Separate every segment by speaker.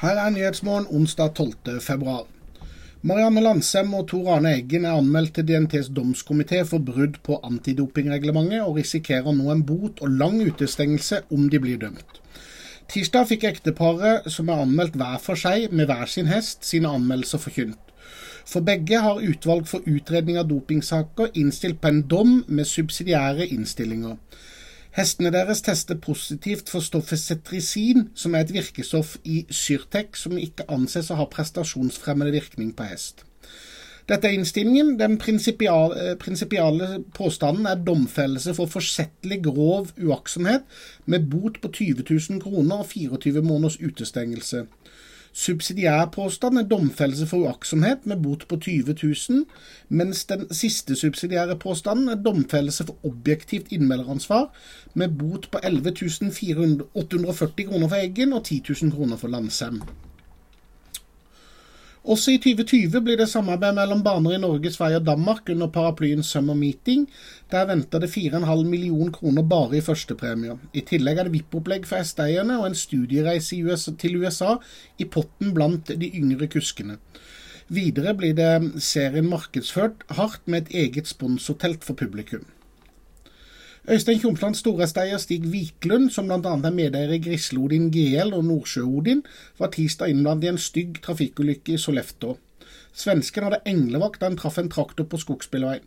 Speaker 1: Her er Nyhetsmorgen onsdag 12. februar. Marianne Landsem og Tor Arne Eggen er anmeldt til DNTs domskomité for brudd på antidopingreglementet, og risikerer nå en bot og lang utestengelse om de blir dømt. Tirsdag fikk ekteparet, som er anmeldt hver for seg med hver sin hest, sine anmeldelser forkynt. For begge har utvalg for utredning av dopingsaker innstilt på en dom med subsidiære innstillinger. Hestene deres tester positivt for stoffet cetrisin, som er et virkestoff i Syrtec som ikke anses å ha prestasjonsfremmende virkning på hest. Dette er innstillingen. Den prinsipiale, prinsipiale påstanden er domfellelse for forsettlig grov uaktsomhet med bot på 20 000 kroner og 24 måneders utestengelse. Subsidiær påstand er domfellelse for uaktsomhet med bot på 20 000, mens den siste subsidiære påstanden er domfellelse for objektivt innmelderansvar med bot på 11 840 kroner for Eggen og 10 000 kroner for Landsem. Også i 2020 blir det samarbeid mellom baner i Norge, Sverige og Danmark under paraplyen Summer Meeting. Der venter det 4,5 million kroner bare i førstepremie. I tillegg er det VIP-opplegg for hesteeierne og en studiereise til USA i potten blant de yngre kuskene. Videre blir det serien markedsført hardt med et eget sponsortelt for publikum. Øystein Tjomslands storesteier Stig Wiklund, som bl.a. er medeier i Grislodin GL og Nordsjøodin, var tirsdag innblandet i en stygg trafikkulykke i Sollefteå. Svensken hadde englevakt da han traff en traktor på skogsbilveien.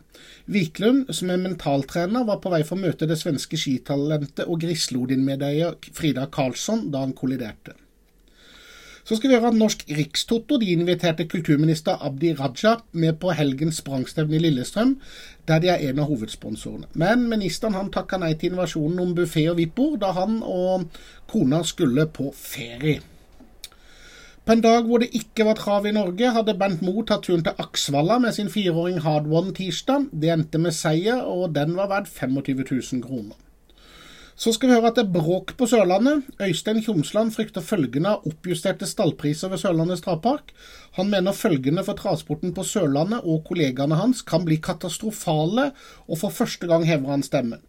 Speaker 1: Wiklund, som er mentaltrener, var på vei for å møte det svenske skitalentet og Grislodin-medeier Frida Karlsson da han kolliderte. Så skal vi høre at Norsk Rikstoto de inviterte kulturminister Abdi Raja med på helgens sprangstevne i Lillestrøm, der de er en av hovedsponsorene. Men ministeren han takka nei til invasjonen om buffé og vippor da han og kona skulle på ferie. På en dag hvor det ikke var trav i Norge, hadde Bent Moe tatt turen til Aksvalla med sin fireåring Hard One tirsdag. Det endte med seier, og den var verdt 25 000 kroner. Så skal vi høre at det er bråk på Sørlandet. Øystein Tjomsland frykter følgende av oppjusterte stallpriser ved Sørlandets travpark. Han mener følgende for transporten på Sørlandet og kollegaene hans kan bli katastrofale, og for første gang hever han stemmen.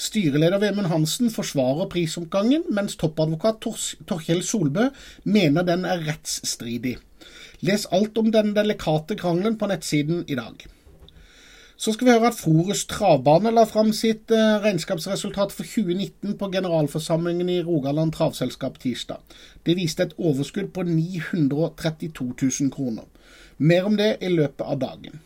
Speaker 1: Styreleder Vemund Hansen forsvarer prisomgangen, mens toppadvokat Torkjell Solbø mener den er rettsstridig. Les alt om den delikate krangelen på nettsiden i dag. Så skal vi høre at Forus travbane la fram sitt eh, regnskapsresultat for 2019 på generalforsamlingen i Rogaland travselskap tirsdag. Det viste et overskudd på 932 000 kroner. Mer om det i løpet av dagen.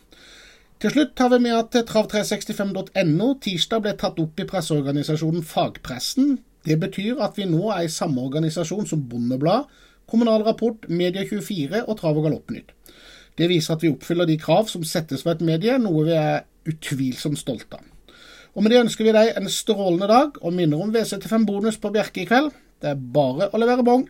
Speaker 1: Til slutt tar vi med at trav365.no tirsdag ble tatt opp i presseorganisasjonen Fagpressen. Det betyr at vi nå er i samme organisasjon som Bondeblad, Kommunal Rapport, Media24 og Trav og Galoppnytt. Det viser at vi oppfyller de krav som settes for et medie, noe vi er utvilsomt stolte av. Og Med det ønsker vi deg en strålende dag, og minner om V75 bonus på Bjerke i kveld. Det er bare å levere bong.